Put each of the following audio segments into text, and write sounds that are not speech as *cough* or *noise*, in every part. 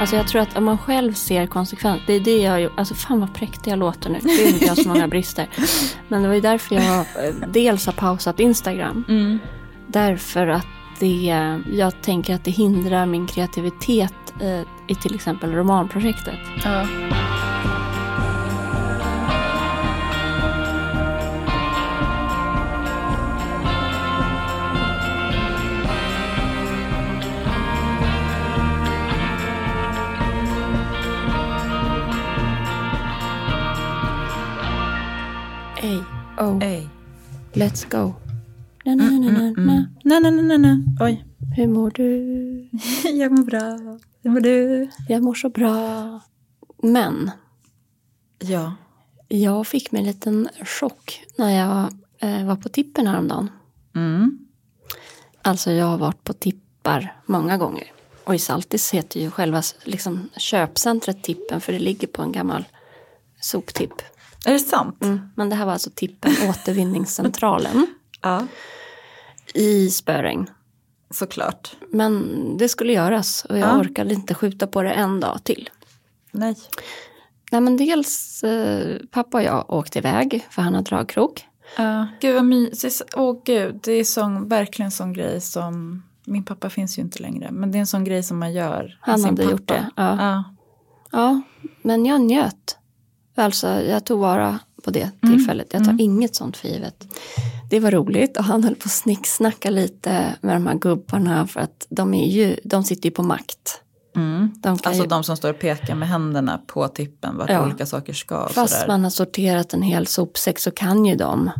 Alltså jag tror att om man själv ser konsekvens, det är det jag gör. Alltså fan vad präktig jag låter nu. Gud, jag har så många brister. Men det var ju därför jag eh, dels har pausat Instagram. Mm. Därför att det, jag tänker att det hindrar min kreativitet eh, i till exempel romanprojektet. Ja. Oh, Ey. let's go. Na, na, na, na, na. Nej, nej, nej, nej. Oj. Hur mår du? *laughs* Jag mår bra. Hur mår du? Jag mår så bra. Men Ja. jag fick mig en liten chock när jag eh, var på tippen häromdagen. Mm. Alltså jag har varit på tippar många gånger. Och i Saltis heter ju själva liksom, köpcentret Tippen för det ligger på en gammal soptipp. Är det sant? Mm. Men det här var alltså Tippen *laughs* återvinningscentralen Ja. i Spöregn. Såklart. Men det skulle göras och jag Ja. orkade inte skjuta på det en dag till. Nej. Nej men dels eh, pappa och jag åkte iväg för han har dragkrok. Ja. Gud vad mysigt. Åh gud, det är sån, verkligen en sån grej som... Min pappa finns ju inte längre, men det är en sån grej som man gör. Han hade pappa. gjort det, ja. Ja. Ja, men jag njöt. Alltså jag tog vara på det tillfället. Jag tar inget sånt för givet. Det var roligt och han höll på att snicksnacka lite med de här gubbarna för att de, är ju, de sitter ju på makt. Mm. De Alltså ju, de som står och pekar med händerna på tippen vart Ja. olika saker ska. fast sådär. man har sorterat en hel sopsäck så kan ju de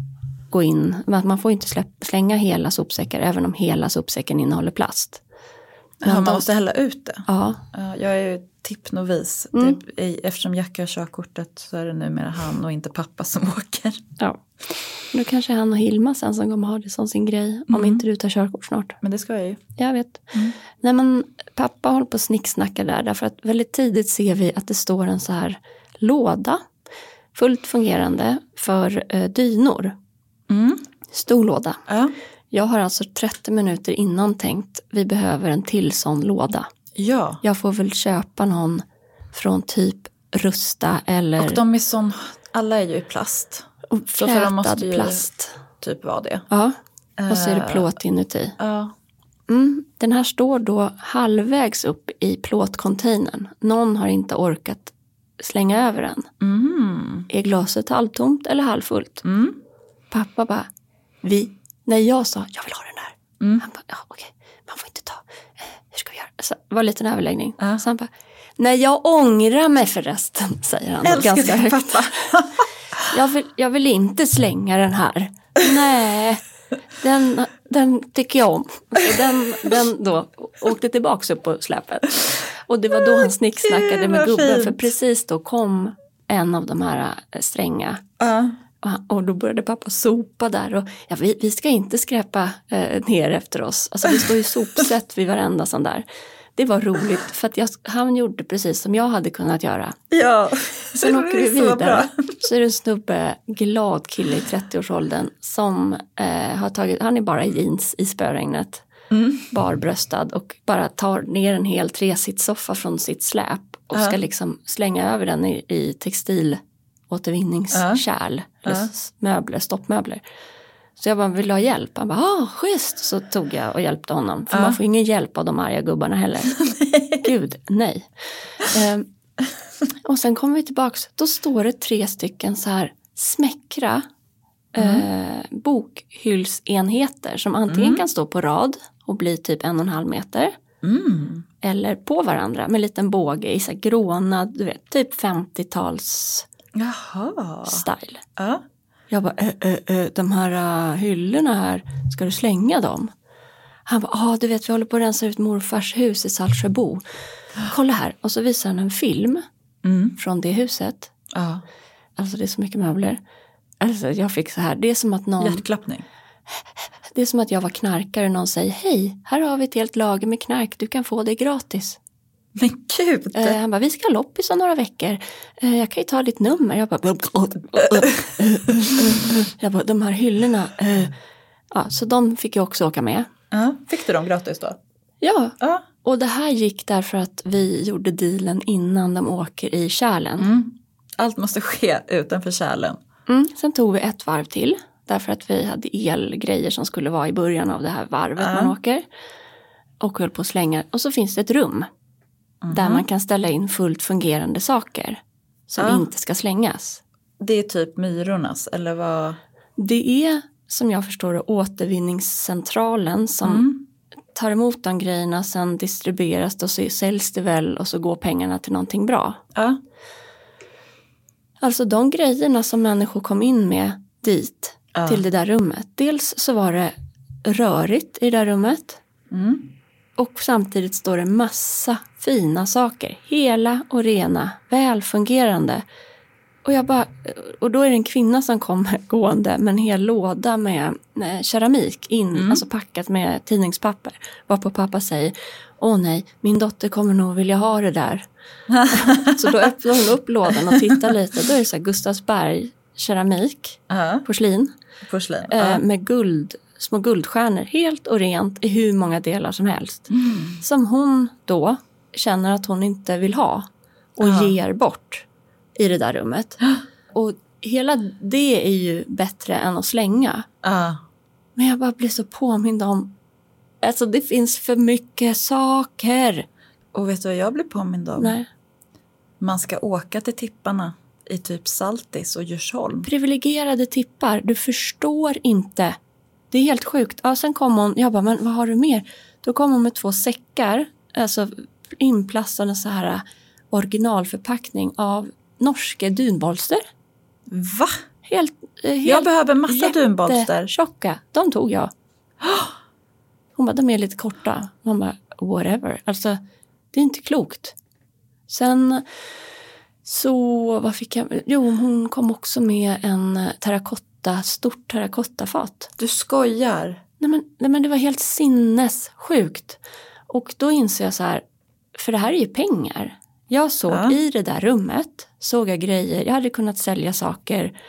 gå in. Men man får inte släpp, slänga hela sopsäckar även om hela sopsäcken innehåller plast. Ja, Men man de- måste hälla ut det. Ja, Ja, jag är ju tippnovis. Mm. Det Eftersom Jacka har körkortet så är det numera han och inte pappa som *laughs* åker. ja. Då kanske han och Hilma sen som kommer ha det som sin grej. Om inte du tar körkort snart. Men det ska jag ju. Jag vet. Nej men pappa håller på att snicksnacka där därför att väldigt tidigt ser vi att det står en så här låda fullt fungerande för eh, dynor. Mm. Stor låda. Ja. Jag har alltså 30 minuter innan tänkt vi behöver en till sån låda. Ja. Jag får väl köpa någon från typ Rusta eller Och de är sån, alla är ju i plast. så för de flätad måste ju- plast. Typ var det. Ja, och så är det Eh, plåt inuti. Ja. Mm, den här står då halvvägs upp i plåtcontainern. Någon har inte orkat slänga över den. Mm. Är glaset halvtomt eller halvfullt? Mm. Pappa bara, vi, när jag sa jag vill ha den där. Mm. Han bara, ja okej, man får inte ta, eh, hur ska vi göra? Så det var en liten överläggning. Ja. Så han bara, nej jag ångrar mig förresten, *laughs* säger han Älskar ganska dig, högt. pappa. *laughs* Jag vill, jag vill inte slänga den här. Nej, den, den tycker jag om. Så den, den då åkte tillbaks upp på släpet. Och det var då han snicksnackade med gubben. För precis då kom en av de här eh, stränga. Ja. Och, då började pappa sopa där. Och, ja, vi, vi ska inte skräpa eh, ner efter oss. Alltså det står ju sopsätt vid varenda sån där. Det var roligt för att jag, han gjorde precis som jag hade kunnat göra. ja. Sen åker vi vidare. bra. Så är det en snubbe, glad kille i 30-årsåldern som eh, har tagit, han är bara i jeans i spöregnet. Mm. Barbröstad och bara tar ner en hel tresitssoffa från sitt släp och Ja. ska liksom slänga över den i, i textilåtervinningskärl. Eller Ja. s- möbler, stoppmöbler. Så jag bara, vill du ha hjälp? Han bara, ah, schysst. Så tog jag och hjälpte honom. För Ja. man får ingen hjälp av de arga gubbarna heller. *laughs* Gud, nej. Ehm, och sen kommer vi tillbaks, då står det tre stycken så här smäckra eh, bokhyllsenheter som antingen kan stå på rad och bli typ en och en halv meter Mm. eller på varandra med en liten båge i så här grånad, du vet, typ 50-tals Jaha. style. Ja. Jag bara, äh, äh, äh, de här äh, hyllorna här, ska du slänga dem? Han bara, ah, du vet vi håller på att rensa ut morfars hus i Saltsjöbo. Kolla här, och så visar han en film Mm. från det huset. ja. Alltså det är så mycket möbler. Alltså jag fick så här, det är som att någon, Hjärtklappning. det är som att jag var knarkare och någon säger, hej, här har vi ett helt lager med knark, du kan få det gratis. Men gud. Eh, han bara, vi ska ha loppis om några veckor. Eh, jag kan ju ta ditt nummer. Jag bara, jag bara de här hyllorna. Eh. Ja, så de fick jag också åka med. Ja. Fick du dem gratis då? Ja, Ja. Och det här gick därför att vi gjorde dealen innan de åker i kärlen. Mm. Allt måste ske utanför kärlen. Mm. Sen tog vi ett varv till. Därför att vi hade elgrejer som skulle vara i början av det här varvet Ja. man åker. Och höll på att slänga. Och så finns det ett rum. Där man kan ställa in fullt fungerande saker. Som Ja. inte ska slängas. Det är typ myrornas, eller vad? Det är som jag förstår det återvinningscentralen som Mm. tar emot de grejerna. Sen distribueras det och så säljs det väl och så går pengarna till någonting bra. Ja. Alltså de grejerna som människor kom in med dit Ja. till det där rummet. Dels så var det rörigt i det där rummet. Mm. Och samtidigt står det massa fina saker. Hela och rena, välfungerande. Och, jag bara, och då är det en kvinna som kommer *laughs* gående med en hel låda med, med keramik in, alltså packat med tidningspapper. Varpå pappa säger, åh nej, min dotter kommer nog vilja ha det där. *laughs* så då öppnar hon upp lådan och tittar lite. Då är det så här Gustavsberg keramik, Ja. porslin Porslin. eh, Ja. med guld, små guldstjärnor helt och rent i hur många delar som helst. Som hon då känner att hon inte vill ha och Ja. ger bort i det där rummet. *gasps* Och hela det är ju bättre än att slänga. Ja. Men jag bara blir så påmind om Alltså det finns för mycket saker. Och vet du vad jag blir påmind om? Nej. Man ska åka till tipparna i typ Saltis och Djursholm. Privilegierade tippar, du förstår inte. Det är helt sjukt. Ja, sen kom hon, jag bara, men vad har du mer? Då kom hon med två säckar, alltså inplastade så här äh, originalförpackning av norska dunbolster. Va? Helt, eh, helt Jag behöver massa dunbolster. tjocka. De tog jag. *gasps* Hon bara, de är lite korta. Man bara, whatever. Alltså, det är inte klokt. Sen så, vad fick jag? Jo, hon kom också med en terrakotta, stort terrakottafat. Du skojar. Nej men, nej men det var helt sinnessjukt. Och då inser jag så här, för det här är ju pengar. Jag såg Ja. i det där rummet, såg jag grejer, jag hade kunnat sälja saker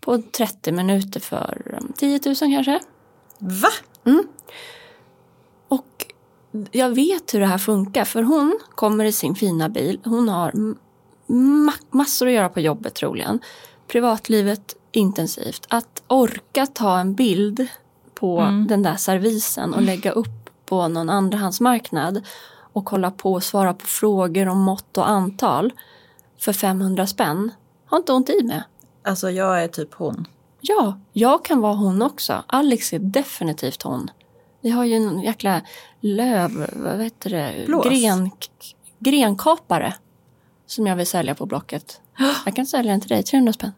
på 30 minuter för um, 10 000 kanske. Va? Och jag vet hur det här funkar för hon kommer i sin fina bil. Hon har ma- massor att göra på jobbet troligen. Privatlivet intensivt. Att orka ta en bild på den där servisen och lägga upp på någon andrahandsmarknad och hålla på och svara på frågor om mått och antal för 500 spänn har inte hon tid med. Alltså jag är typ hon. Ja, jag kan vara hon också. Alex är definitivt hon. Vi har ju en jäkla löv, vad heter det, Blås. Gren, grenkapare som jag vill sälja på Blocket. *gasps* Jag kan sälja den till dig, 300 spänn.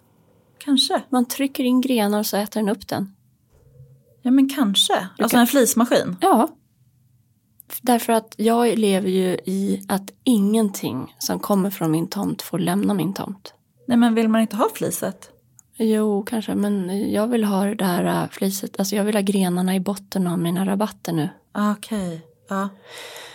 Kanske. Man trycker in grenar och så äter den upp den. Ja men kanske. Alltså kan- en flismaskin. Ja. Därför att jag lever ju i att ingenting som kommer från min tomt får lämna min tomt. Nej men vill man inte ha fliset? Jo, kanske, men jag vill ha det där äh, fliset. Alltså jag vill ha grenarna i botten av mina rabatter nu. Ah, Okej. Ja.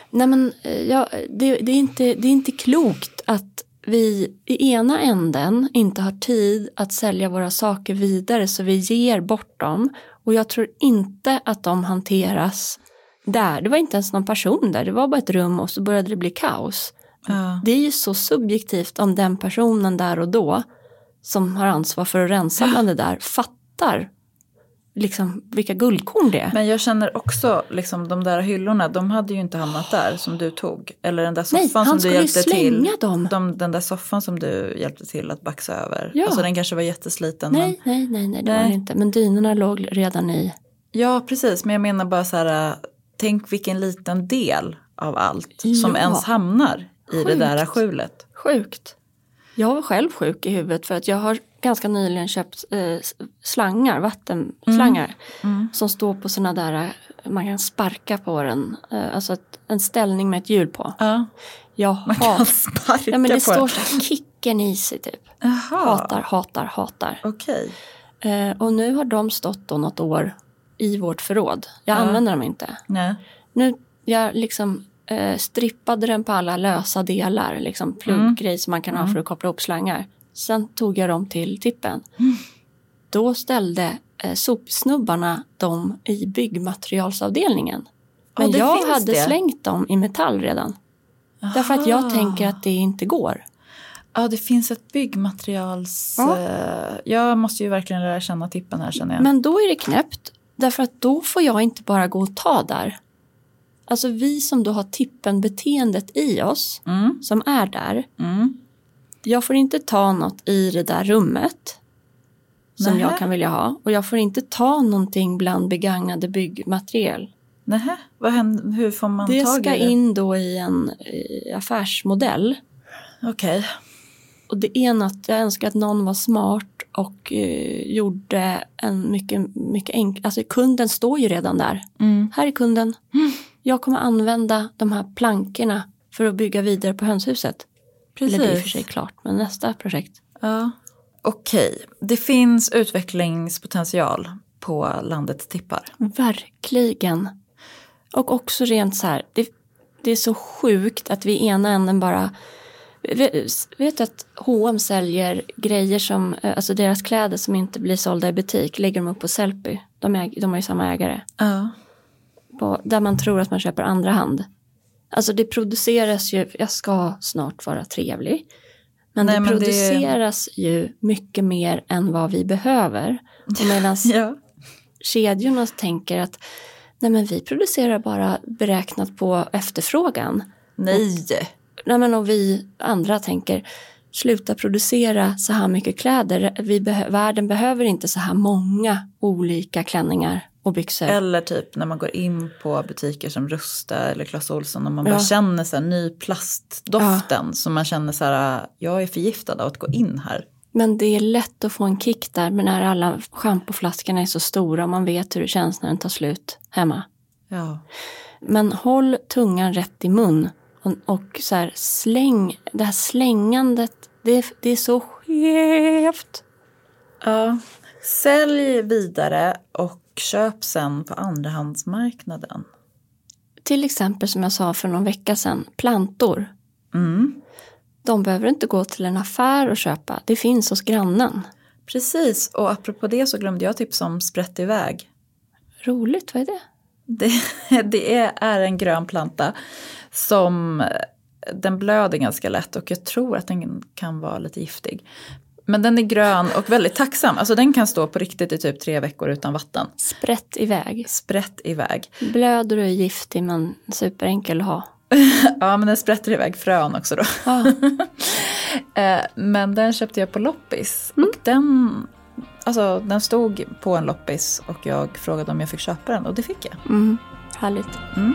Nej men eh, ja, det, det, är inte, det är inte klokt att vi i ena änden inte har tid att sälja våra saker vidare så vi ger bort dem. Och jag tror inte att de hanteras där. Det var inte ens någon person där, det var bara ett rum och så började det bli kaos. Ja. Det är ju så subjektivt om den personen där och då som har ansvar för att rensa bland det där fattar liksom vilka guldkorn det är. Men jag känner också liksom de där hyllorna, de hade ju inte hamnat där som du tog. Eller den där soffan Nej, han som du skulle hjälpte till. slänga dem. De, den där soffan som du hjälpte till att baxa över. Ja. Alltså den kanske var jättesliten. Nej, Men, nej, nej, nej, det var Nej. det inte. Men dynorna låg redan i. ja, precis. Men jag menar bara så här, tänk vilken liten del av allt som Ja. ens hamnar i det Sjukt. där skjulet. Sjukt. Jag var själv sjuk i huvudet för att jag har ganska nyligen köpt eh, slangar, vattenslangar. Som står på sådana där, eh, man kan sparka på den. Eh, alltså ett, en ställning med ett hjul på. Ja, Jag man kan hatar, sparka ja, men det på står så här, kicken i sig typ. Jaha, Hatar, hatar, hatar. okej. Eh, och nu har de stått då något år i vårt förråd. Jag Ja. använder dem inte. Nej. Nu, jag liksom eh, strippade den på alla lösa delar, liksom plugggrej som man kan ha för att koppla ihop slangar. Sen tog jag dem till tippen. Då ställde eh, sopsnubbarna dem i byggmaterialsavdelningen. Men det jag hade det. slängt dem i metall redan. Därför att jag Aha. tänker att det inte går. Ja, det finns ett byggmaterials... Ja. eh, Jag måste ju verkligen lära känna tippen här känner jag. Men då är det knäppt. Därför att då får jag inte bara gå och ta där. Alltså vi som då har tippen-beteendet i oss, Mm, som är där. mm. Jag får inte ta något i det där rummet. Som Nähä. jag kan vilja ha. Och jag får inte ta någonting bland begagnade byggmaterial. Nähä, vad händer, hur får man Det tag ska i det? in då i en affärsmodell. Okej. Och det är något, jag önskar att någon var smart och eh, gjorde en mycket, mycket enklare, alltså kunden står ju redan där. Mm. Här är kunden. Jag kommer använda de här plankorna för att bygga vidare på hönshuset. Precis. Eller det är i och för sig klart, men nästa projekt. Ja. Okej, det finns utvecklingspotential på landets tippar. Verkligen. Och också rent så här, det, det är så sjukt att vi i ena änden bara Vet du att H&M säljer grejer som, eh, alltså deras kläder som inte blir sålda i butik, lägger de upp på Sellpy. De, äg, de har ju samma ägare. Ja. På, där man tror att man köper andra hand. Alltså det produceras ju, jag ska snart vara trevlig. Men Nej, det men det- produceras ju mycket mer än vad vi behöver. Och medan *laughs* ja. kedjorna tänker att nej men vi producerar bara beräknat på efterfrågan. Nej. Nej men och vi andra tänker sluta producera så här mycket kläder. Vi behö- världen behöver inte så här många olika klänningar och byxor. Eller typ när man går in på butiker som Rusta eller Clas Ohlson och man bara Ja. känner så här ny plastdoften. Så man känner så här, jag är förgiftad av att gå in här. Men det är lätt att få en kick där men när alla schampoflaskorna är så stora och man vet hur det känns när den tar slut hemma. Ja. Men håll tungan rätt i mun och, och så här släng, det här slängandet, det, är- det är så skevt. ja. Sälj vidare och köp sen på andrahandsmarknaden. Till exempel som jag sa för någon vecka sedan, plantor. Mm. De behöver inte gå till en affär och köpa, det finns hos grannen. Precis, och apropå det så glömde jag tipsa om sprätt iväg. Roligt, vad är det? Det, *laughs* det är, är en grön planta som den blöder ganska lätt och jag tror att den kan vara lite giftig. Men den är grön och väldigt tacksam. Alltså den kan stå på riktigt i typ tre veckor utan vatten. Sprätt iväg. Sprätt iväg. Blöder och är giftig men superenkel att ha. *laughs* Ja men den sprätter iväg frön också då. Ah, *laughs* Men den köpte jag på loppis. Och den, alltså, den stod på en loppis och jag frågade om jag fick köpa den och det fick jag. mm, härligt. Mm.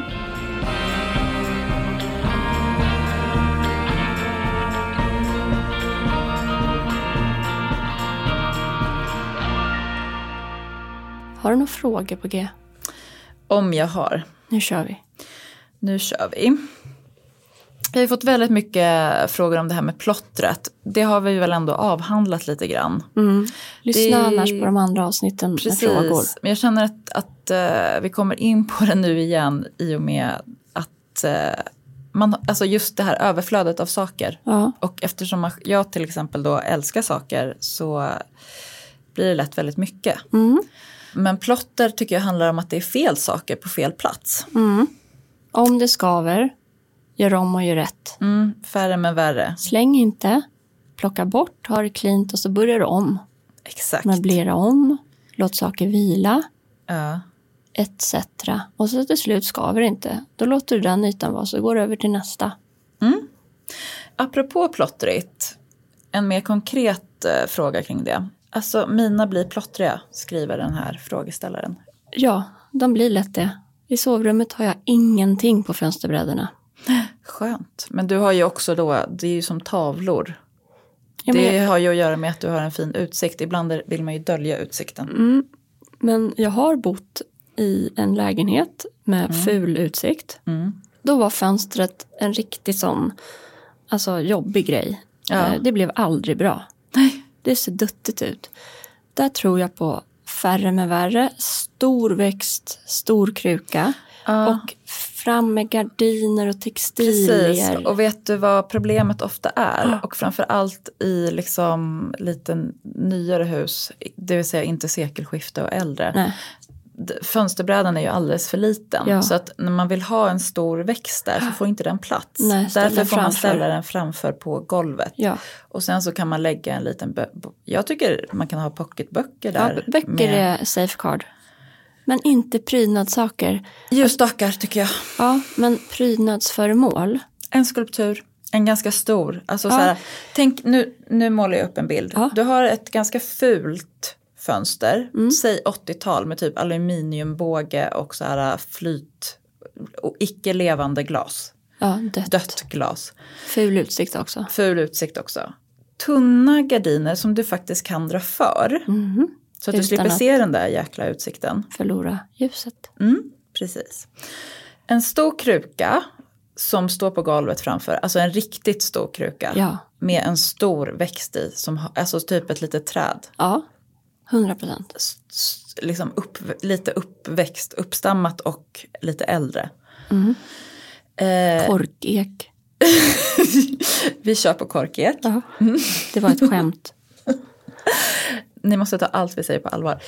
Har du några frågor på G? Om jag har. Nu kör vi. Nu kör vi. Vi har fått väldigt mycket frågor om det här med plottret. Det har vi väl ändå avhandlat lite grann. Mm. Lyssna Det- annars på de andra avsnitten med frågor. Men jag känner att, att eh, vi kommer in på det nu igen i och med att eh, man, alltså just det här överflödet av saker. Ja. Och eftersom jag till exempel då älskar saker så blir det lätt väldigt mycket. Mm. Men plotter tycker jag handlar om att det är fel saker på fel plats. Mm. Om det skaver, gör om och gör rätt. Mm, färre men värre. Släng inte, plocka bort, ha det cleant och så börjar du om. Exakt. Möblera om, låt saker vila, Ja. etc. Och så till slut skaver det inte. Då låter du den ytan vara så går du över till nästa. Apropå plottrigt, en mer konkret eh, fråga kring det. Alltså mina blir plottriga, skriver den här frågeställaren. Ja, de blir lätt det. I sovrummet har jag ingenting på fönsterbrädorna. *gasps* Skönt. Men du har ju också då, det är ju som tavlor. Ja, det jag, har ju att göra med att du har en fin utsikt. Ibland vill man ju dölja utsikten. mm, men jag har bott i en lägenhet med ful utsikt. Mm. Då var fönstret en riktig sån alltså, jobbig grej. Ja. Eh, Det blev aldrig bra. Nej. Det ser duttigt ut. Där tror jag på färre med värre, stor växt, stor kruka Ja. och fram med gardiner och textilier. Precis, och vet du vad problemet ofta är? Och framför allt i liksom lite nyare hus, det vill säga inte sekelskifte och äldre. Nej. Fönsterbrädan är ju alldeles för liten. Ja. Så att när man vill ha en stor växt där så får inte den plats. Nej, Därför får man ställa den framför på golvet. Ja, Och sen så kan man lägga en liten, jag tycker man kan ha pocketböcker ja där. böcker med är safeguard. Men inte prydnadssaker. Ljusstakar tycker jag. Ja, men prydnadsföremål. En skulptur, en ganska stor. Alltså Ja. så här, tänk, nu, nu målar jag upp en bild. Ja. Du har ett ganska fult fönster, Mm. säg 80-tal med typ aluminiumbåge och så här flyt och icke levande glas. Ja, dött. Dött glas. Ful utsikt också. Ful utsikt också. Tunna gardiner som du faktiskt kan dra för. Mhm. Så att du Utan slipper att- se den där jäkla utsikten. Förlora ljuset. Mm, precis. En stor kruka som står på golvet framför, alltså en riktigt stor kruka. Ja, Med en stor växt i, som, alltså typ ett litet träd. ja. 100 procent. Liksom upp, lite uppväxt, uppstammat och lite äldre. Mm. Eh, Korkek. *laughs* vi kör på korkek. Ja. Det var ett skämt. *laughs* Ni måste ta allt vi säger på allvar.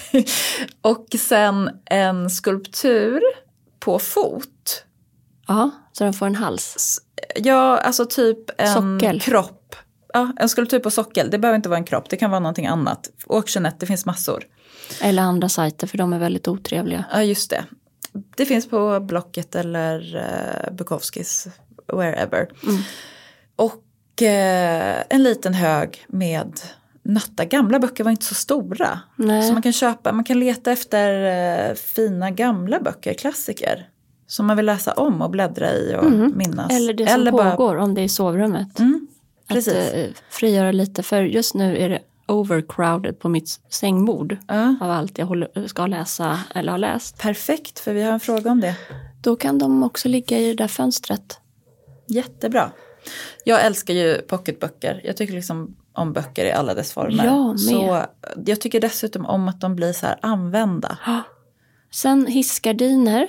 *laughs* och sen en skulptur på fot. Ja, så den får en hals. Ja, alltså typ en Sockel. kropp. Ja, en skulptur på sockel. Det behöver inte vara en kropp, det kan vara någonting annat. Jeanette, det finns massor. Eller andra sajter för de är väldigt otrevliga. Ja, just det. Det finns på Blocket eller uh, Bukowskis, wherever. Mm. Och eh, en liten hög med nötta. Gamla böcker var inte så stora. Nej. Så man kan köpa, man kan leta efter eh, fina gamla böcker, klassiker. Som man vill läsa om och bläddra i och minnas. Mm. Eller det som bara- pågår om det är i sovrummet. Mm, precis. Att eh, frigöra lite, för just nu är det overcrowded på mitt sängbord. Ja, Av allt jag håller, ska läsa eller har läst. perfekt, för vi har en fråga om det. Då kan de också ligga i det där fönstret. Jättebra. Jag älskar ju pocketböcker. Jag tycker liksom om böcker i alla dess former. Jag med. Så jag tycker dessutom om att de blir så här använda. Sen hissgardiner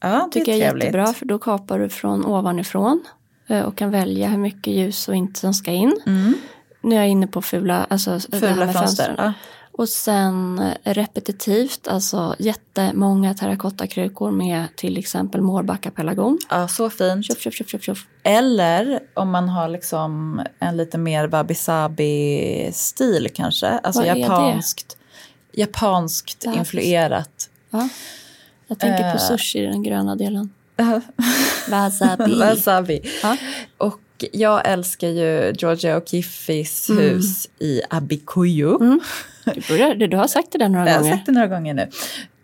Ja, det är tycker jag är jättebra för då kapar du från ovanifrån och kan välja hur mycket ljus och inte som ska in. Mm. Nu är jag inne på fula, alltså Fula fönster. Ja. Och sen eh, repetitivt, alltså jättemånga terrakottakrukor med till exempel Mårbacka-pelargon. ja, så fint. Tjoff, tjoff, tjoff, tjoff. Eller om man har liksom en lite mer wabi-sabi-stil kanske. Alltså Vad japanskt, japanskt influerat. Ja. Jag tänker Eh. på sushi, den gröna delen. Wasabi. Wasabi. Ja. Och jag älskar ju Georgia O'Keeffes hus i Abikuyu. Mm. Du, du har sagt det där några Jag har gånger. sagt det några gånger nu.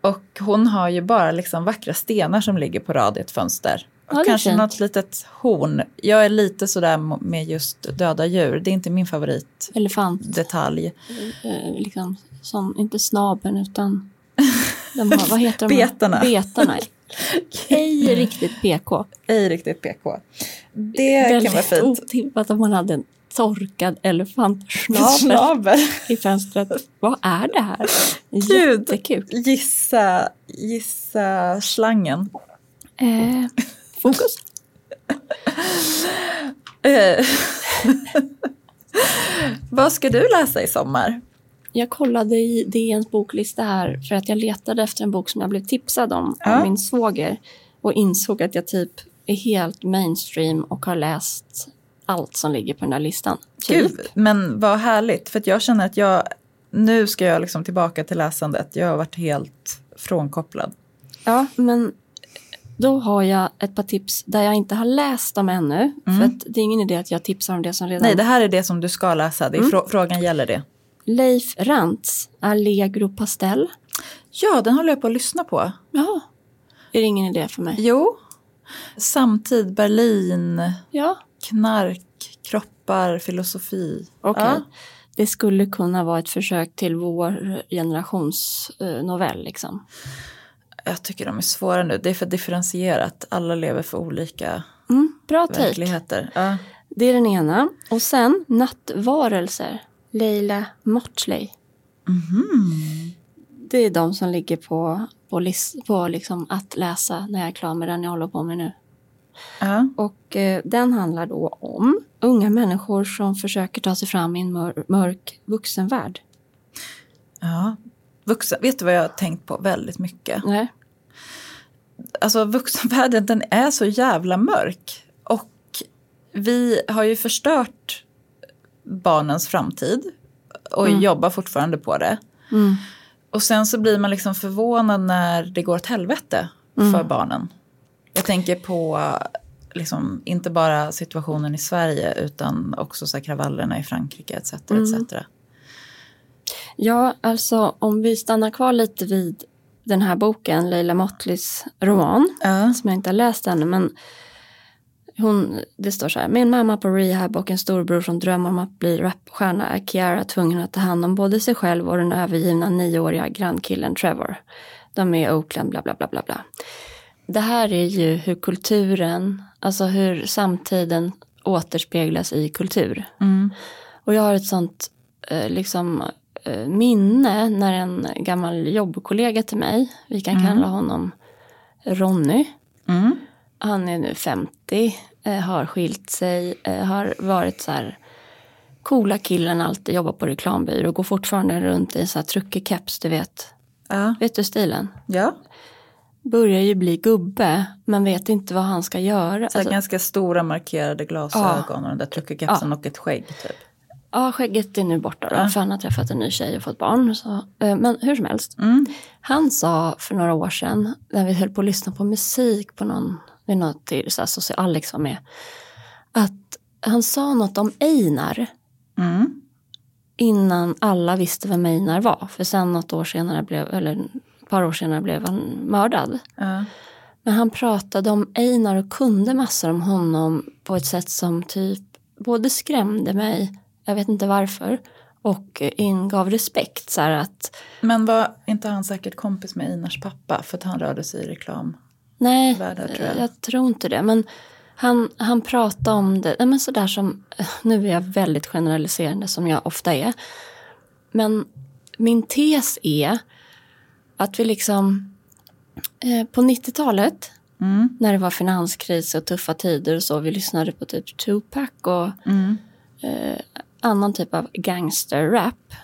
Och hon har ju bara liksom vackra stenar som ligger på rad i ett fönster. Ja, Och kanske fint. något litet horn. Jag är lite sådär med just döda djur. Det är inte min favoritdetalj. Elefant, eh, liksom, som, inte snabeln utan de har, vad heter de? *laughs* Betarna. Betarna. Ej riktigt PK. Ej riktigt PK. Det kan vara Väldigt fint. otippat om man hade en torkad elefantsnabel Snabel. i fönstret. Vad är det här? Gud. Jättekul. Gissa, gissa slangen. Eh, fokus. Eh. *laughs* Vad ska du läsa i sommar? Jag kollade i DNs boklista här för att jag letade efter en bok som jag blev tipsad om Ja. av min svåger och insåg att jag typ är helt mainstream och har läst allt som ligger på den där listan. Typ. Gud, men vad härligt. För att jag känner att jag, nu ska jag liksom tillbaka till läsandet. Jag har varit helt frånkopplad. Ja, men då har jag ett par tips där jag inte har läst dem ännu. För att det är ingen idé att jag tipsar om det som redan... Nej, det här är det som du ska läsa. Det frå- Frågan gäller det. Leif Rantz, Allegro Pastell. Ja, den håller jag på att lyssna på. Ja, är det ingen idé för mig? Jo. Samtid, Berlin, Ja, knark, kroppar, filosofi. okej. Ja. Det skulle kunna vara ett försök till vår generations eh, novell liksom. Jag tycker de är svåra nu. Det är för differentierat. Alla lever för olika Mm, bra verkligheter. Ja. Det är den ena. Och sen Nattvarelser, Leila Mottley. Det är de som ligger på, på, lis- på liksom att läsa när jag är klar med den jag håller på med nu. Ja. Och eh, den handlar då om unga människor som försöker ta sig fram i en mör- mörk vuxenvärld. ja. vuxen, vet du vad jag har tänkt på väldigt mycket? Nej. Alltså vuxenvärlden den är så jävla mörk. Och vi har ju förstört barnens framtid och Mm. jobbar fortfarande på det. Mm. Och sen så blir man liksom förvånad när det går åt helvete Mm. för barnen. Jag tänker på liksom, inte bara situationen i Sverige utan också så kravallerna i Frankrike etc. Mm. etc. Ja, alltså om vi stannar kvar lite vid den här boken, Leila Mottleys roman, som jag inte har läst ännu, men hon, det står så här, min mamma på rehab och en storbror som drömmer om att bli rapstjärna är Kiara tvungen att ta hand om både sig själv och den övergivna nioåriga grannkillen Trevor. De är i Oakland, bla bla bla bla bla. Det här är ju hur kulturen, alltså hur samtiden återspeglas i kultur. Mm. Och jag har ett sånt eh, liksom, eh, minne när en gammal jobbkollega till mig, vi kan kalla honom Ronny, Mm. Han är nu 50, eh, har skilt sig, eh, har varit så här coola killen, alltid jobbar på reklambyrå och går fortfarande runt i så här truckig keps, du vet. Ja. Vet du stilen? ja. Börjar ju bli gubbe, men vet inte vad han ska göra. Så Alltså, ganska stora markerade glasögon och den där truckekepsen och ett skägg typ. ja, skägget är nu borta då, för han har träffat en ny tjej och fått barn. Så, eh, men hur som helst. Mm. Han sa för några år sedan, när vi höll på att lyssna på musik på någon, vid något så social, Alex var med, att han sa något om Einar Mm. innan alla visste vem Einar var. För sen något år senare blev, eller ett par år senare blev han mördad. Ja. Men han pratade om Einar och kunde massor om honom på ett sätt som typ både skrämde mig, jag vet inte varför, och ingav respekt. Så att, Men var inte han säkert kompis med Einars pappa för att han rörde sig i reklam? Nej, Världar, tror jag. jag. tror inte det. Men han, han pratade om det, nej, men sådär som, *laughs* nu är jag väldigt generaliserande som jag ofta är. Men min tes är att vi liksom eh, på 90-talet Mm. när det var finanskris och tuffa tider och så. Vi lyssnade på typ Tupac och Mm. eh, annan typ av gangsterrap.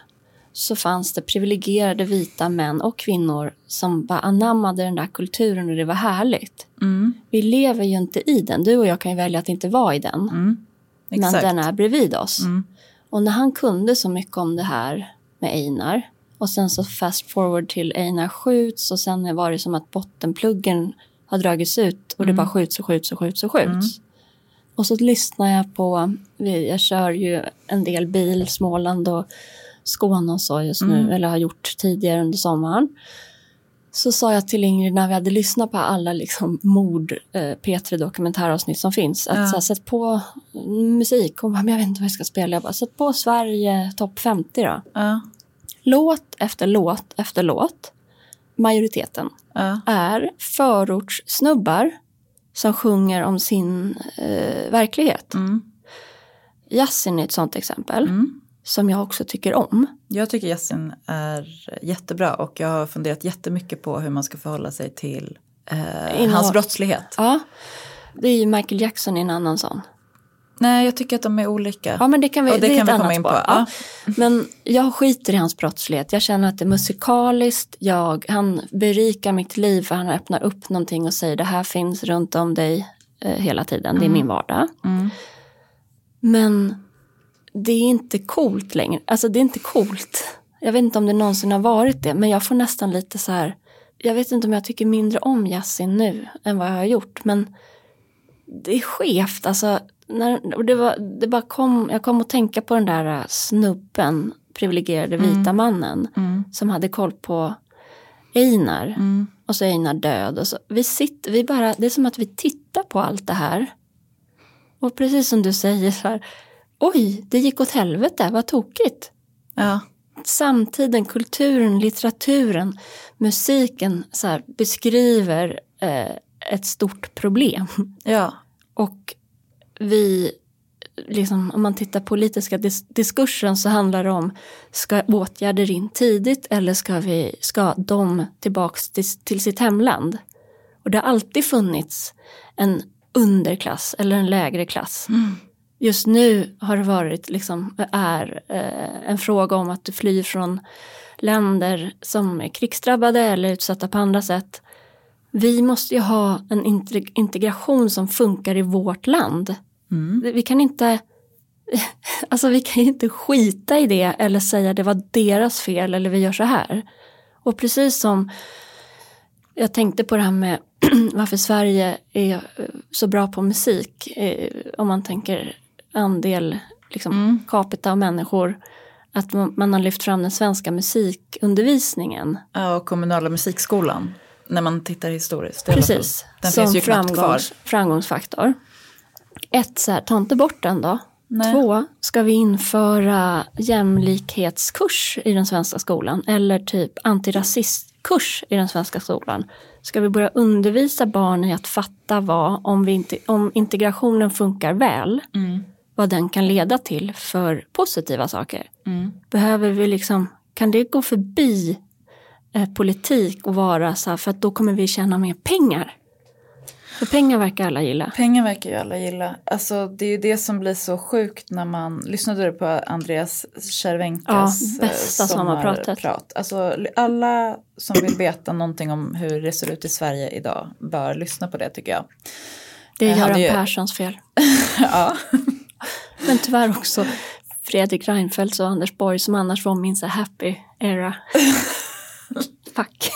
Så fanns det privilegierade vita män och kvinnor som bara anammade den där kulturen och det var härligt. Mm. Vi lever ju inte i den. Du och jag kan ju välja att inte vara i den. Mm. Men den är bredvid oss. Mm. Och när han kunde så mycket om det här med Einar och sen så fast forward till Einar skjuts och sen var det som att bottenpluggen har dragits ut och det bara skjuts och skjuts och skjuts och skjuts. Och så lyssnar jag på, jag kör ju en del bil, Småland och Skåne och så just nu, eller har gjort tidigare under sommaren. Så sa jag till Ingrid när vi hade lyssnat på alla liksom mord eh, P3 dokumentäravsnitt som finns. Att Ja. så här, sätt på musik. Hon bara, men jag vet inte vad jag ska spela. Jag bara, sätt på Sverige topp 50 då. Ja. Låt efter låt efter låt, majoriteten, Ja. är förortssnubbar som sjunger om sin eh, verklighet. Mm. Yasin är ett sånt exempel Mm. Som jag också tycker om. Jag tycker Yasin är jättebra och jag har funderat jättemycket på hur man ska förhålla sig till eh, hans brottslighet. Ja, det är ju Michael Jackson i en annan sån. Nej, jag tycker att de är olika. Ja, men det kan vi, Och det det kan vi komma in på. Ja. Ja. Men jag skiter i hans brottslighet. Jag känner att det är musikaliskt. Jag, han berikar mitt liv för han öppnar upp någonting och säger det här finns runt om dig eh, hela tiden. Det är min vardag. Mm. Men det är inte coolt längre. Alltså det är inte coolt. Jag vet inte om det någonsin har varit det. Men jag får nästan lite så här. Jag vet inte om jag tycker mindre om Yasin nu än vad jag har gjort. Men det är skevt. Alltså, när, det, var, det bara kom, jag kom att tänka på den där äh, snubben, privilegierade vita mannen. Mm. Som hade koll på Einar. Mm. Och så är Einar död. Och så, vi sitter, vi bara, det är som att vi tittar på allt det här. Och precis som du säger så här. Oj, det gick åt helvete, vad tokigt. Ja. Samtiden, kulturen, litteraturen, musiken så här, beskriver eh, ett stort problem. ja. Och vi, liksom, om man tittar på politiska dis- diskursen så handlar det om ska åtgärder in tidigt eller ska, vi, ska de tillbaks till, till sitt hemland? Och det har alltid funnits en underklass eller en lägre klass. Just nu har det varit, liksom, är eh, en fråga om att du flyr från länder som är krigsdrabbade eller utsatta på andra sätt. Vi måste ju ha en integration som funkar i vårt land. Mm. Vi kan inte *laughs* Alltså vi kan ju inte skita i det eller säga det var deras fel eller vi gör så här. Och precis som jag tänkte på det här med *clears throat* varför Sverige är så bra på musik. Eh, om man tänker andel liksom, mm. capita av människor. Att man, har lyft fram den svenska musikundervisningen. Ja, och kommunala musikskolan. När man tittar historiskt. Precis, den som framgångs, framgångsfaktor. Ett, så här, ta inte bort den då. Nej. Två, ska vi införa jämlikhetskurs i den svenska skolan eller typ antirasistkurs i den svenska skolan? Ska vi börja undervisa barn i att fatta vad, om, vi inte, om integrationen funkar väl, mm. Vad den kan leda till för positiva saker? Mm. Behöver vi liksom, kan det gå förbi eh, politik och vara så här, för att då kommer vi tjäna mer pengar? För pengar verkar alla gilla. Pengar verkar ju alla gilla. Alltså det är ju det som blir så sjukt när man, lyssnade du på Andreas Cervenkas ja, bästa sommarpratet? Prat. Alltså alla som vill veta någonting om hur det ser ut i Sverige idag bör lyssna på det tycker jag. Det är Göran ju... Perssons fel. *laughs* ja. *laughs* Men tyvärr också Fredrik Reinfeldt och Anders Borg som annars var min så happy era. *laughs* Fuck.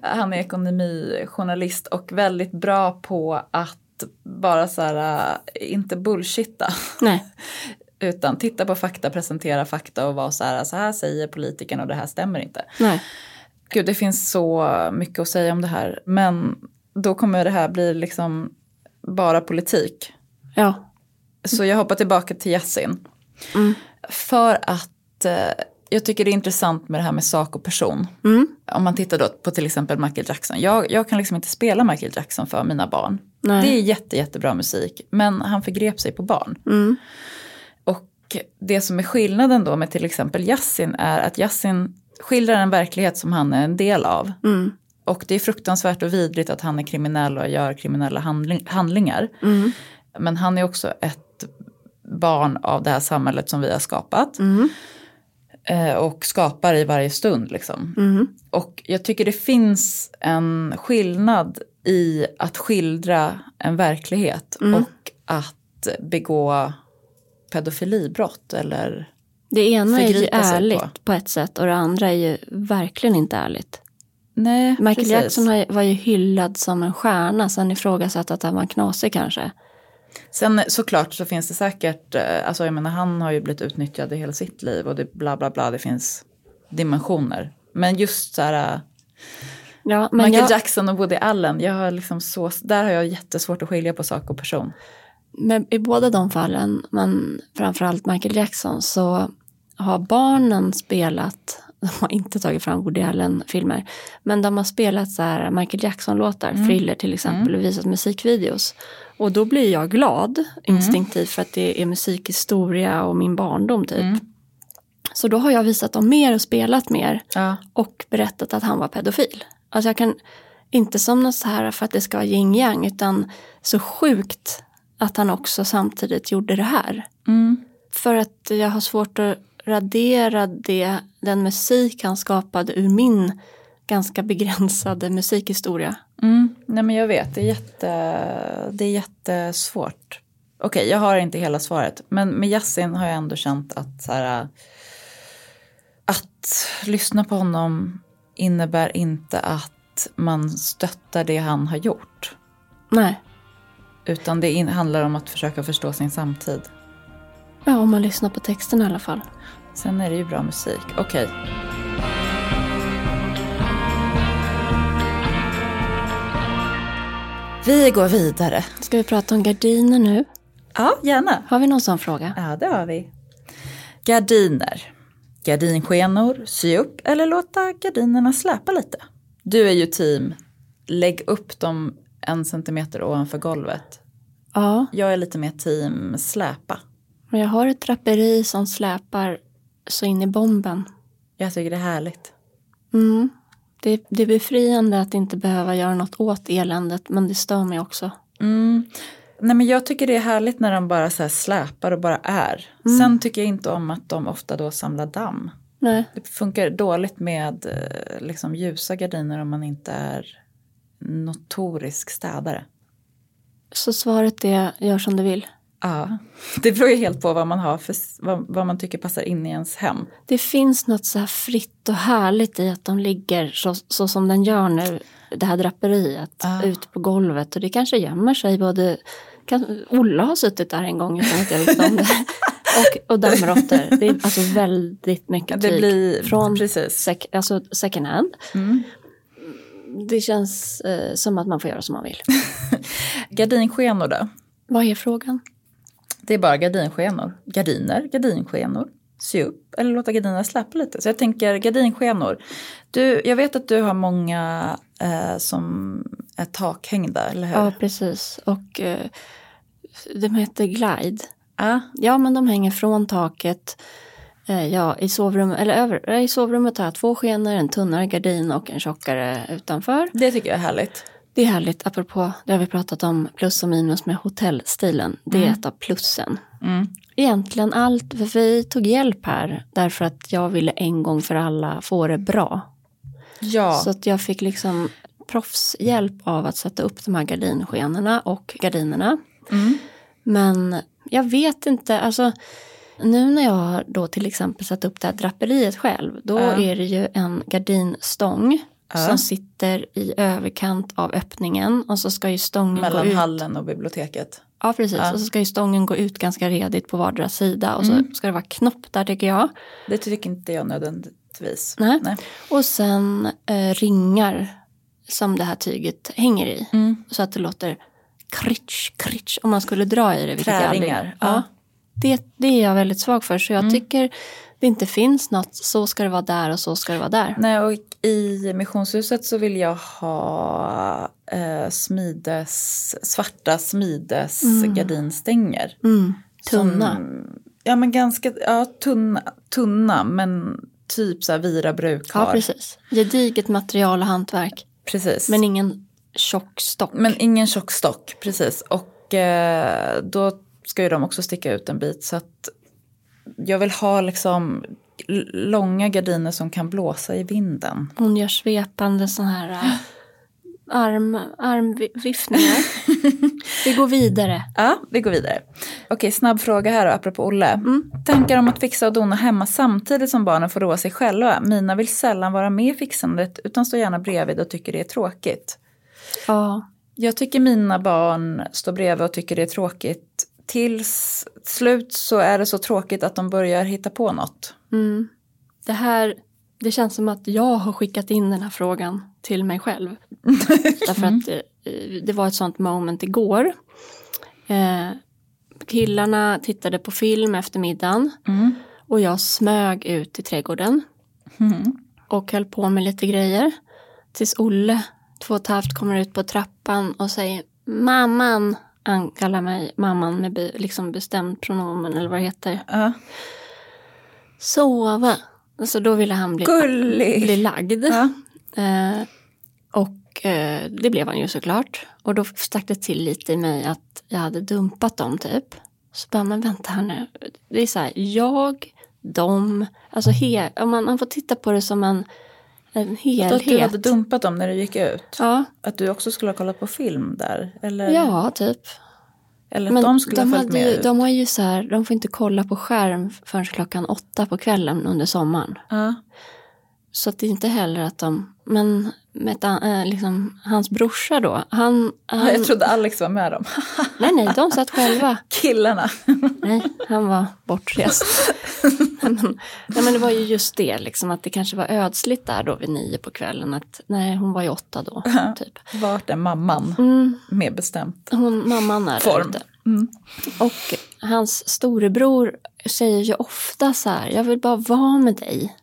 Han är ekonomijournalist och väldigt bra på att bara så här, äh, inte bullshitta. Nej. *laughs* Utan titta på fakta, presentera fakta och vara så här, så här säger politikerna och det här stämmer inte. Nej. Gud, det finns så mycket att säga om det här. Men då kommer det här bli liksom bara politik. Ja. Så jag hoppar tillbaka till Yasin. Mm. För att eh, jag tycker det är intressant med det här med sak och person. Mm. Om man tittar då på till exempel Michael Jackson. Jag, jag kan liksom inte spela Michael Jackson för mina barn. Nej. Det är jätte, jättebra musik, men han förgrep sig på barn. Mm. Och det som är skillnaden då med till exempel Yasin är att Yasin skildrar en verklighet som han är en del av. Mm. Och det är fruktansvärt och vidrigt att han är kriminell och gör kriminella handling, handlingar. Mm. Men han är också ett barn av det här samhället som vi har skapat. Mm. Eh, och skapar i varje stund. Liksom. Mm. Och jag tycker det finns en skillnad i att skildra en verklighet mm. och att begå pedofilibrott eller Det ena är ju ärligt på. på. ett sätt och det andra är ju verkligen inte ärligt. Nej, Michael precis. Jackson var ju hyllad som en stjärna, sen ifrågasatt att han var knasig kanske. Sen såklart så finns det säkert, eh, alltså jag menar han har ju blivit utnyttjad i hela sitt liv och det bla bla bla, det finns dimensioner. Men just så här, ja, men Michael jag, Jackson och Woody Allen, jag har liksom så, där har jag jättesvårt att skilja på sak och person. Men i båda de fallen, men framförallt Michael Jackson, så har barnen spelat, *laughs* de har inte tagit fram Woody Allen-filmer, men de har spelat så här Michael Jackson-låtar, mm. Thriller till exempel, mm. och visat musikvideos. Och då blir jag glad mm. instinktivt för att det är musikhistoria och min barndom typ. Mm. Så då har jag visat dem mer och spelat mer ja. och berättat att han var pedofil. Alltså jag kan, inte som något så här för att det ska vara yin yang utan så sjukt att han också samtidigt gjorde det här. Mm. För att jag har svårt att radera det, den musik han skapade ur min ganska begränsade musikhistoria. Mm. Nej men jag vet, det är, jätte, det är jättesvårt. Okej, okay, jag har inte hela svaret. Men med Yasin har jag ändå känt att så här, att lyssna på honom innebär inte att man stöttar det han har gjort. Nej. Utan det handlar om att försöka förstå sin samtid. Ja, om man lyssnar på texten i alla fall. Sen är det ju bra musik. Okej. Okay. Vi går vidare. Ska vi prata om gardiner nu? Ja, gärna. Har vi någon sån fråga? Ja, det har vi. Gardiner. Gardinskenor, sy upp eller låta gardinerna släpa lite. Du är ju team, lägg upp dem en centimeter ovanför golvet. Ja. Jag är lite mer team släpa. Jag har ett draperi som släpar så in i bomben. Jag tycker det är härligt. Mm. Det, det är befriande att inte behöva göra något åt eländet men det stör mig också. Mm. Nej men jag tycker det är härligt när de bara så här släpar och bara är. Mm. Sen tycker jag inte om att de ofta då samlar damm. Nej. Det funkar dåligt med eh, liksom ljusa gardiner om man inte är notorisk städare. Så svaret är gör som du vill. Ja, det beror ju helt på vad man har för, vad, vad man tycker passar in i ens hem. Det finns något så här fritt och härligt i att de ligger så, så som den gör nu, det här draperiet, Ah. ute på golvet. Och det kanske gömmer sig både, kan, Olle har suttit där en gång utan att jag visste om det. *laughs* och, och dammråttor. Det är alltså väldigt mycket Det tyg. blir, Från sec, alltså second hand. Mm. Det känns eh, som att man får göra som man vill. *laughs* Gardinskenor då? Vad är frågan? Det är bara gardinskenor. Gardiner, gardinskenor. Sy upp eller låta gardinerna släppa lite. Så jag tänker gardinskenor. Du, jag vet att du har många eh, som är takhängda, eller hur? Ja, precis. Och eh, de heter Glide. Ja. Ja, men de hänger från taket. Eh, ja, i, sovrummet, eller över, eh, I sovrummet har jag två skenor, en tunnare gardin och en tjockare utanför. Det tycker jag är härligt. Det är härligt, apropå det har vi pratat om, plus och minus med hotellstilen. Det är ett av plussen. Mm. Egentligen allt, för vi tog hjälp här därför att jag ville en gång för alla få det bra. Ja, Så att jag fick liksom proffshjälp av att sätta upp de här gardinskenorna och gardinerna. Mm. Men jag vet inte, alltså nu när jag har då till exempel satt upp det här draperiet själv, då Ja. är det ju en gardinstång Ja. som sitter i överkant av öppningen och så ska ju stången gå mellan ut. hallen och biblioteket. Ja, precis. Ja. Och så ska ju stången gå ut ganska redigt på vardera sida och Mm. så ska det vara knopp där tycker jag. Det tycker inte jag nödvändigtvis. Nej. Nej. Och sen eh, ringar som det här tyget hänger i. Mm. Så att det låter kritsch, kritsch om man skulle dra i det. Träringar, Ja. ja. Det, det är jag väldigt svag för. Så jag Mm. tycker det inte finns något, så ska det vara där och så ska det vara där. Nej, och i missionshuset så vill jag ha eh, smides, svarta smides gardinstänger. Mm. Tunna. Som, ja men ganska, ja tunna, tunna men typ så här Vira bruk Ja, precis. Gediget material och hantverk. Precis. Men ingen tjock stock. Men ingen tjock stock, precis. Och eh, då ska ju de också sticka ut en bit. Så att jag vill ha liksom långa gardiner som kan blåsa i vinden. Hon gör svepande sån här äh, arm, armviftningar. Vi går vidare. *laughs* Ja, vi går vidare. Okej, snabb fråga här då, apropå Olle. Mm. Tankar om att fixa och dona hemma samtidigt som barnen får roa sig själva. Mina vill sällan vara med i fixandet utan står gärna bredvid och tycker det är tråkigt. Ja, Jag tycker mina barn står bredvid och tycker det är tråkigt. Tills slut så är det så tråkigt att de börjar hitta på något. Mm. Det här, det känns som att jag har skickat in den här frågan till mig själv. *laughs* Därför att eh, det var ett sånt moment igår. Eh, killarna tittade på film efter middagen Mm. och jag smög ut i trädgården Mm. och höll på med lite grejer. Tills Olle, två och ett halvt, kommer ut på trappan och säger mamman. Han kallar mig mamman med be, liksom bestämt pronomen eller vad det heter. Ja. Sova. Alltså då ville han bli, Gullig. bli lagd. Ja. Eh, och eh, det blev han ju såklart. Och då stack det till lite i mig att jag hade dumpat dem typ. Så bara, men vänta här nu. Det är så här, jag, de, alltså he, om man, man får titta på det som en, en Att du helhet. hade dumpat dem när du gick ut. Ja, Att du också skulle ha kollat på film där. Eller, ja, typ. eller att Men de skulle de, ha följt med ju, ut. de har ju så här, de får inte kolla på skärm förrän klockan åtta på kvällen under sommaren. Ja. Så att det är inte heller att de, men med ett, eh, liksom, hans brorsa då, han, han Jag trodde Alex var med dem. *laughs* nej nej, de satt själva. Killarna. *laughs* Nej, han var bortrest. *laughs* nej, men, nej men det var ju just det, liksom, att det kanske var ödsligt där då vid nio på kvällen. Att, nej, hon var ju åtta då, typ. Vart är mamman? Mm, Mer bestämt. hon, mamman är där Form. ute. Mm. Och hans storebror säger ju ofta så här, jag vill bara vara med dig.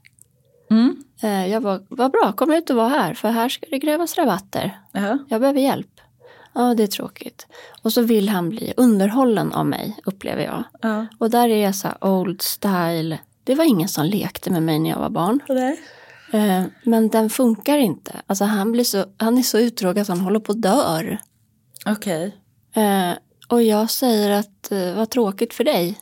Mm. Eh, Jag var, vad bra, kom ut och var här, för här ska det grävas rabatter. Ja. Jag behöver hjälp. Ja, det är tråkigt. Och så vill han bli underhållen av mig, upplever jag. Ja. Och där är jag så här old style. Det var ingen som lekte med mig när jag var barn. Eh, Men den funkar inte. Alltså han, blir så, han är så uttråkad att han håller på att dör. Okej. Eh, Och jag säger att vad tråkigt för dig.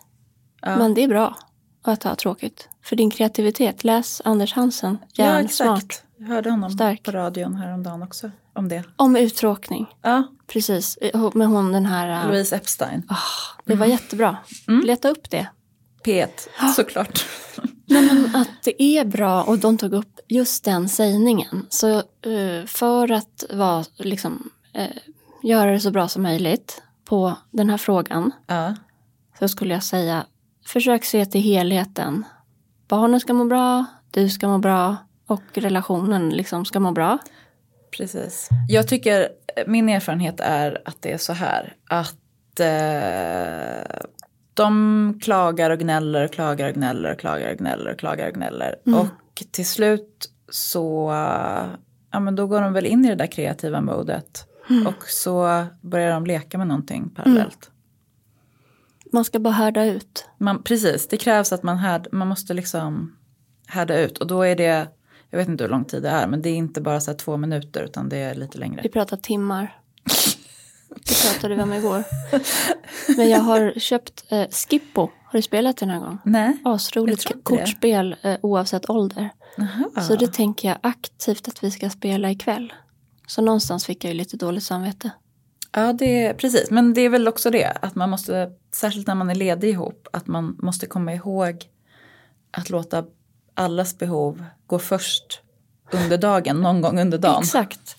Men det är bra att ha tråkigt. För din kreativitet. Läs Anders Hansen. ja, Järnsmart. exakt. Jag hörde honom Stark. på radion häromdagen också om det. Om uttråkning. Ja, Precis. Med hon den här. eh, Louise Epstein. ah, det var jättebra. Leta upp det. P1, såklart. *laughs* Nej, men att det är bra och de tog upp just den sägningen. Så eh, för att vara, liksom, eh, göra det så bra som möjligt på den här frågan Ja, så skulle jag säga försök se till helheten. Barnen ska må bra, du ska må bra och relationen liksom ska må bra. precis. Jag tycker, min erfarenhet är att det är så här. Att eh, de klagar och gnäller och klagar och gnäller och klagar och gnäller och klagar och gnäller. Och till slut så, ja men då går de väl in i det där kreativa modet. Och så börjar de leka med någonting parallellt. Man ska bara härda ut. Man, precis, det krävs att man, härd, man måste liksom härda ut. Och då är det, jag vet inte hur lång tid det är, men det är inte bara så två minuter utan det är lite längre. Vi pratar timmar. Det pratade vi om igår. Men jag har köpt eh, Skippo. Har du spelat det någon gång? Nej. Asroligt kortspel eh, oavsett ålder. Aha. Så det tänker jag aktivt att vi ska spela ikväll. Så någonstans fick jag ju lite dåligt samvete. Ja, det är precis. Men det är väl också det, att man måste, särskilt när man är ledig ihop, att man måste komma ihåg att låta allas behov gå först under dagen, någon gång under dagen. Exakt.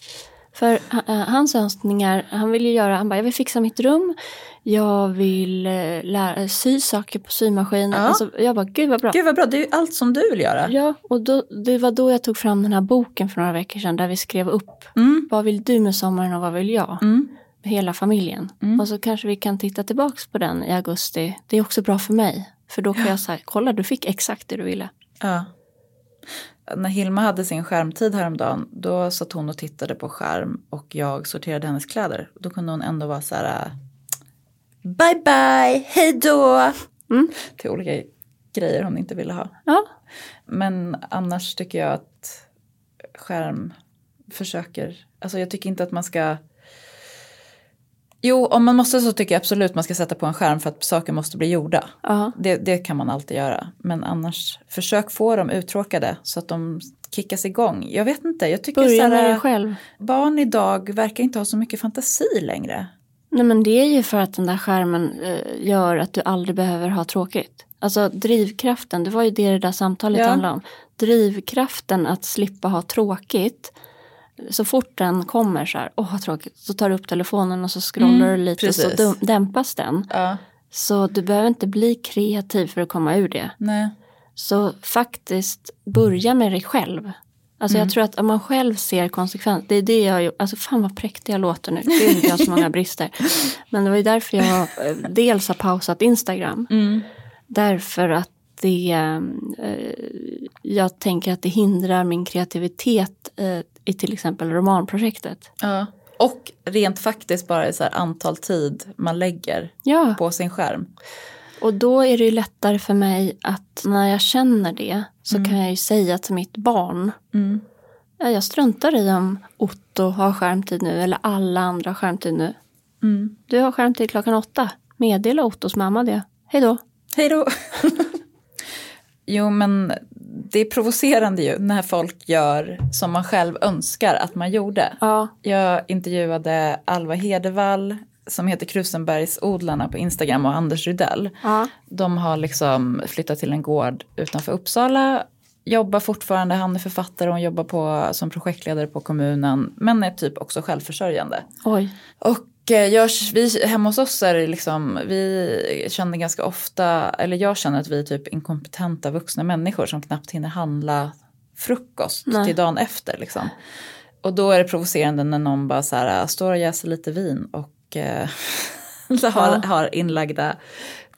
För eh, hans önskningar, han vill ju göra, han bara, jag vill fixa mitt rum, jag vill eh, lära, sy saker på symaskinen. Ja. Alltså, jag bara, gud vad bra. Gud vad bra, det är ju allt som du vill göra. Ja, och då, det var då jag tog fram den här boken för några veckor sedan där vi skrev upp Mm. vad vill du med sommaren och vad vill jag? Mm. Hela familjen. Och så kanske vi kan titta tillbaks på den i augusti. Det är också bra för mig. För då kan jag säga, kolla du fick exakt det du ville. Ja. När Hilma hade sin skärmtid häromdagen, då satt hon och tittade på skärm och jag sorterade hennes kläder. Då kunde hon ändå vara så här, äh, bye bye, hej då, Mm. till olika grejer hon inte ville ha. Ja, Men annars tycker jag att skärm försöker, alltså jag tycker inte att man ska Jo, om man måste så tycker jag absolut man ska sätta på en skärm för att saker måste bli gjorda. ja. Det, det kan man alltid göra. Men annars, försök få dem uttråkade så att de kickas igång. Jag vet inte, jag tycker Börja med dig själv. barn idag verkar inte ha så mycket fantasi längre. Nej men det är ju för att den där skärmen eh, gör att du aldrig behöver ha tråkigt. Alltså drivkraften, det var ju det det där samtalet Ja. handlade om. Drivkraften att slippa ha tråkigt. Så fort den kommer så här, åh vad tråkigt, så tar du upp telefonen och så scrollar Mm, du lite och så precis. dämpas den. Ja, Så du behöver inte bli kreativ för att komma ur det. nej. Så faktiskt börja med dig själv. Alltså Mm. jag tror att om man själv ser konsekvens, det är det jag gör, alltså fan vad präktig jag låter nu, gud jag har så många brister. Men det var ju därför jag eh, dels har pausat Instagram. Mm. Därför att det, eh, jag tänker att det hindrar min kreativitet eh, i till exempel romanprojektet. Ja. Och rent faktiskt bara så antal tid man lägger Ja, på sin skärm. och då är det ju lättare för mig att när jag känner det så kan jag ju säga till mitt barn Mm. Ja, jag struntar i om Otto har skärmtid nu eller alla andra har skärmtid nu. Mm. Du har skärmtid klockan åtta. Meddela Ottos mamma det. Hej då. Hej då! *laughs* jo men det är provocerande ju när folk gör som man själv önskar att man gjorde. Ja, Jag intervjuade Alva Hedevall som heter Krusenbergsodlarna på Instagram och Anders Rydell. ja, De har liksom flyttat till en gård utanför Uppsala. Jobbar fortfarande, han är författare och jobbar på, som projektledare på kommunen. Men är typ också självförsörjande. oj. Och jag, vi, hemma hos oss är det liksom, vi känner ganska ofta, eller jag känner att vi är typ inkompetenta vuxna människor som knappt hinner handla frukost Nej. till dagen efter. Liksom. Och då är det provocerande när någon bara så här, står och jäser lite vin och eh, *laughs* har, har inlagda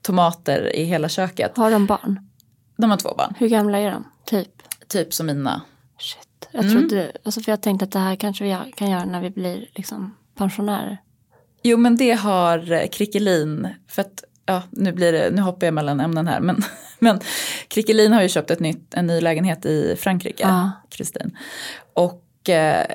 tomater i hela köket. Har de barn? De har två barn, Hur gamla är de? Typ? typ som mina. Shit. Jag Mm. trodde, alltså för jag tänkte att det här kanske vi kan göra när vi blir liksom pensionärer. Jo men det har eh, Krickelin, för att ja, nu, blir det, nu hoppar jag mellan ämnen här, men, *laughs* men Krickelin har ju köpt ett nytt, en ny lägenhet i Frankrike. Kristin. Och eh,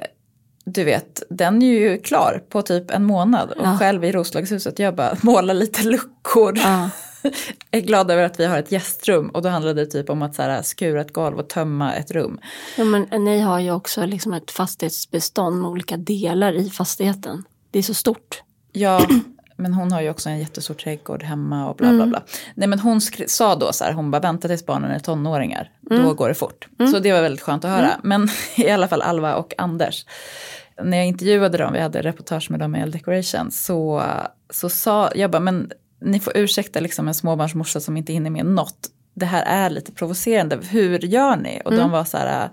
du vet, den är ju klar på typ en månad. Och Ja. själv i Roslagshuset, jag bara målar lite luckor. Ja. *laughs* är glad över att vi har ett gästrum och då handlade det typ om att så här, skura ett golv och tömma ett rum. Ja, men ni har ju också liksom ett fastighetsbestånd med olika delar i fastigheten. Det är så stort. Ja, *clears throat* men hon har ju också en jättestor trädgård hemma och bla bla bla. Nej men hon sa då så här, hon bara vänta tills barnen är tonåringar, då går det fort. Så det var väldigt skönt att höra. Men *laughs* i alla fall Alva och Anders, när jag intervjuade dem, vi hade reportage med dem i L Decoration, så, så sa jag bara, men ni får ursäkta liksom en småbarnsmorsa som inte hinner med något. Det här är lite provocerande, hur gör ni? Och de var så här,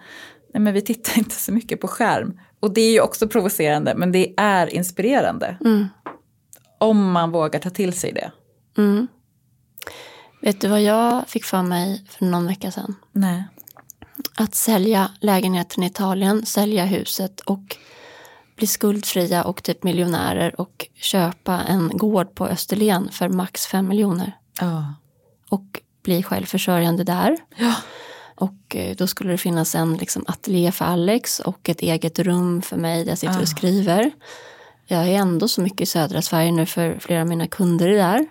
nej men vi tittar *laughs* inte så mycket på skärm. Och det är ju också provocerande, men det är inspirerande. Om man vågar ta till sig det. Mm. Vet du vad jag fick för mig för någon vecka sedan? Nej. Att sälja lägenheten i Italien, sälja huset och bli skuldfria och typ miljonärer och köpa en gård på Österlen för max 5 miljoner. Ja. Och bli självförsörjande där. Ja. Och eh, då skulle det finnas en liksom, ateljé för Alex och ett eget rum för mig där jag sitter Ah. och skriver. Jag är ändå så mycket i södra Sverige nu för flera av mina kunder är där.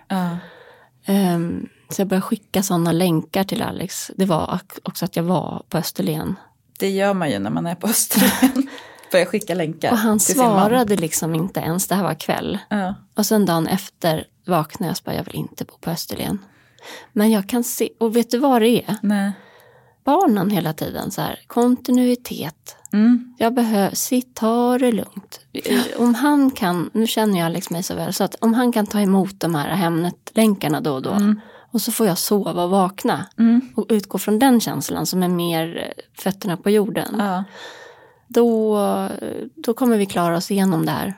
Ehm, så jag började skicka sådana länkar till Alex. Det var också att jag var på Österlen. Det gör man ju när man är på *laughs* Österlen. Börjar skicka länkar Och han svarade liksom inte ens, det här var kväll. Ja. Och sen dagen efter vaknade jag och bara, jag vill inte bo på Österlen. Men jag kan se, och vet du vad det är? Nej. Barnen hela tiden så här, kontinuitet. Mm. Jag behöver, sitt, ta det lugnt. *laughs* Om han kan, nu känner jag Alex mig så väl, så att om han kan ta emot de här Hemnet-länkarna då och då. Och så får jag sova och vakna. Mm. Och utgå från den känslan som är mer fötterna på jorden. Ja. Då, då kommer vi klara oss igenom det här.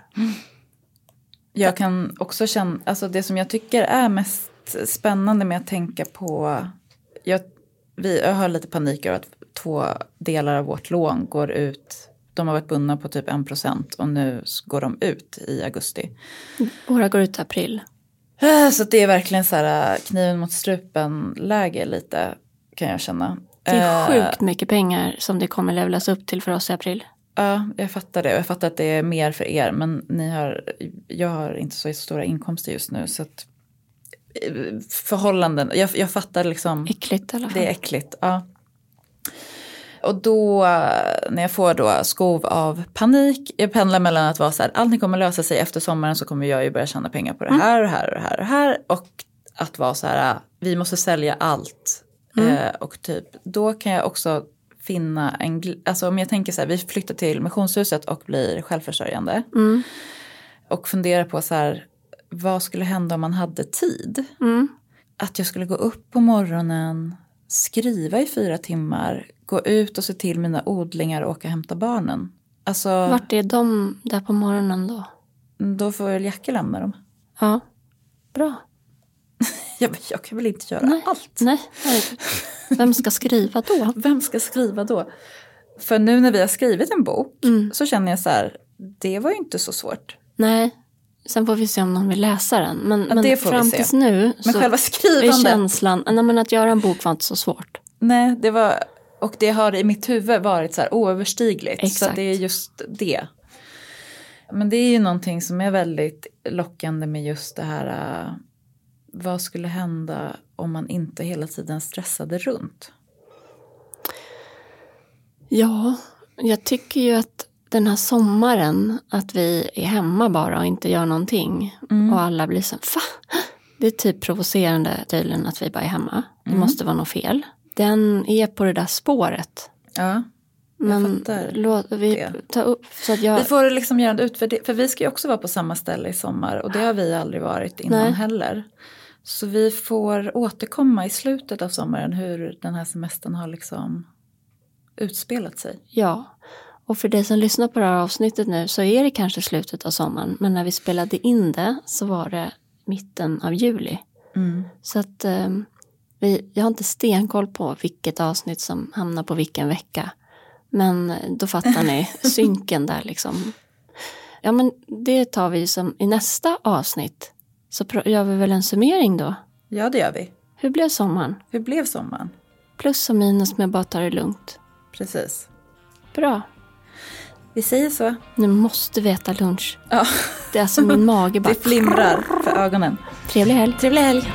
Jag kan också känna, alltså det som jag tycker är mest spännande med att tänka på, jag, vi, jag har lite panik över att två delar av vårt lån går ut, de har varit bundna på typ 1% och nu går de ut i augusti. Våra går ut i april. Eh, Så det är verkligen så här eh, kniven mot strupen läge lite kan jag känna. Det är Eh, sjukt mycket pengar som det kommer levlas upp till för oss i april. Ja, jag fattar det. Jag fattar att det är mer för er. Men ni har, jag har inte så stora inkomster just nu. Så att förhållanden, jag, jag fattar liksom. Äckligt i alla fall. Det är äckligt. Ja. Och då eh, när jag får då skov av panik, jag pendlar mellan att vara så här, allting kommer lösa sig efter sommaren så kommer jag ju börja tjäna pengar på det här och här och här och här. Och att vara så här, vi måste sälja allt. Eh, och typ, då kan jag också finna en, alltså om jag tänker så här, vi flyttar till missionshuset och blir självförsörjande. Mm. Och funderar på så här, vad skulle hända om man hade tid? Mm. att jag skulle gå upp på morgonen, skriva i fyra timmar, gå ut och se till mina odlingar och åka och hämta barnen. Alltså, Vart är de där på morgonen då? då får väl Jackie lämna dem. Ja, bra. *laughs* Jag, jag kan väl inte göra Nej. allt. Nej, herregud. Vem ska skriva då? *laughs* Vem ska skriva då? För nu när vi har skrivit en bok Mm. så känner jag så här, det var ju inte så svårt. Nej, sen får vi se om någon vill läsa den. Men, Ja, men fram tills nu Men så själva är skrivandet, känslan, nej, men att göra en bok var inte så svårt. nej det var, och det har i mitt huvud varit så här oöverstigligt. Så Exakt. det är just det. Men det är ju någonting som är väldigt lockande med just det här. äh, vad skulle hända om man inte hela tiden stressade runt? Ja, jag tycker ju att den här sommaren, att vi är hemma bara och inte gör någonting. Och alla blir så va? Det är typ provocerande tydligen att vi bara är hemma. Det måste vara något fel. Den är på det där spåret. Ja, Men fattar låt, vi det. ta upp så att jag... vi får liksom göra en utvärdering. För vi ska ju också vara på samma ställe i sommar. Och det har vi aldrig varit innan Nej. heller. Så vi får återkomma i slutet av sommaren hur den här semestern har liksom utspelat sig. Ja, och för dig som lyssnar på det här avsnittet nu så är det kanske slutet av sommaren. Men när vi spelade in det så var det mitten av juli. Mm. Så att eh, vi, jag har inte stenkoll på vilket avsnitt som hamnar på vilken vecka. Men då fattar ni *laughs* synken där liksom. Ja men det tar vi som i nästa avsnitt. Så gör vi väl en summering då. Ja, det gör vi. Hur blev sommaren? Hur blev sommaren? Plus och minus med bara ta det lugnt. Precis. Bra. Vi säger så. Nu måste vi äta lunch. Ja. Det är alltså *laughs* min mage bara... Det flimrar för ögonen. Trevlig helg. Trevlig helg.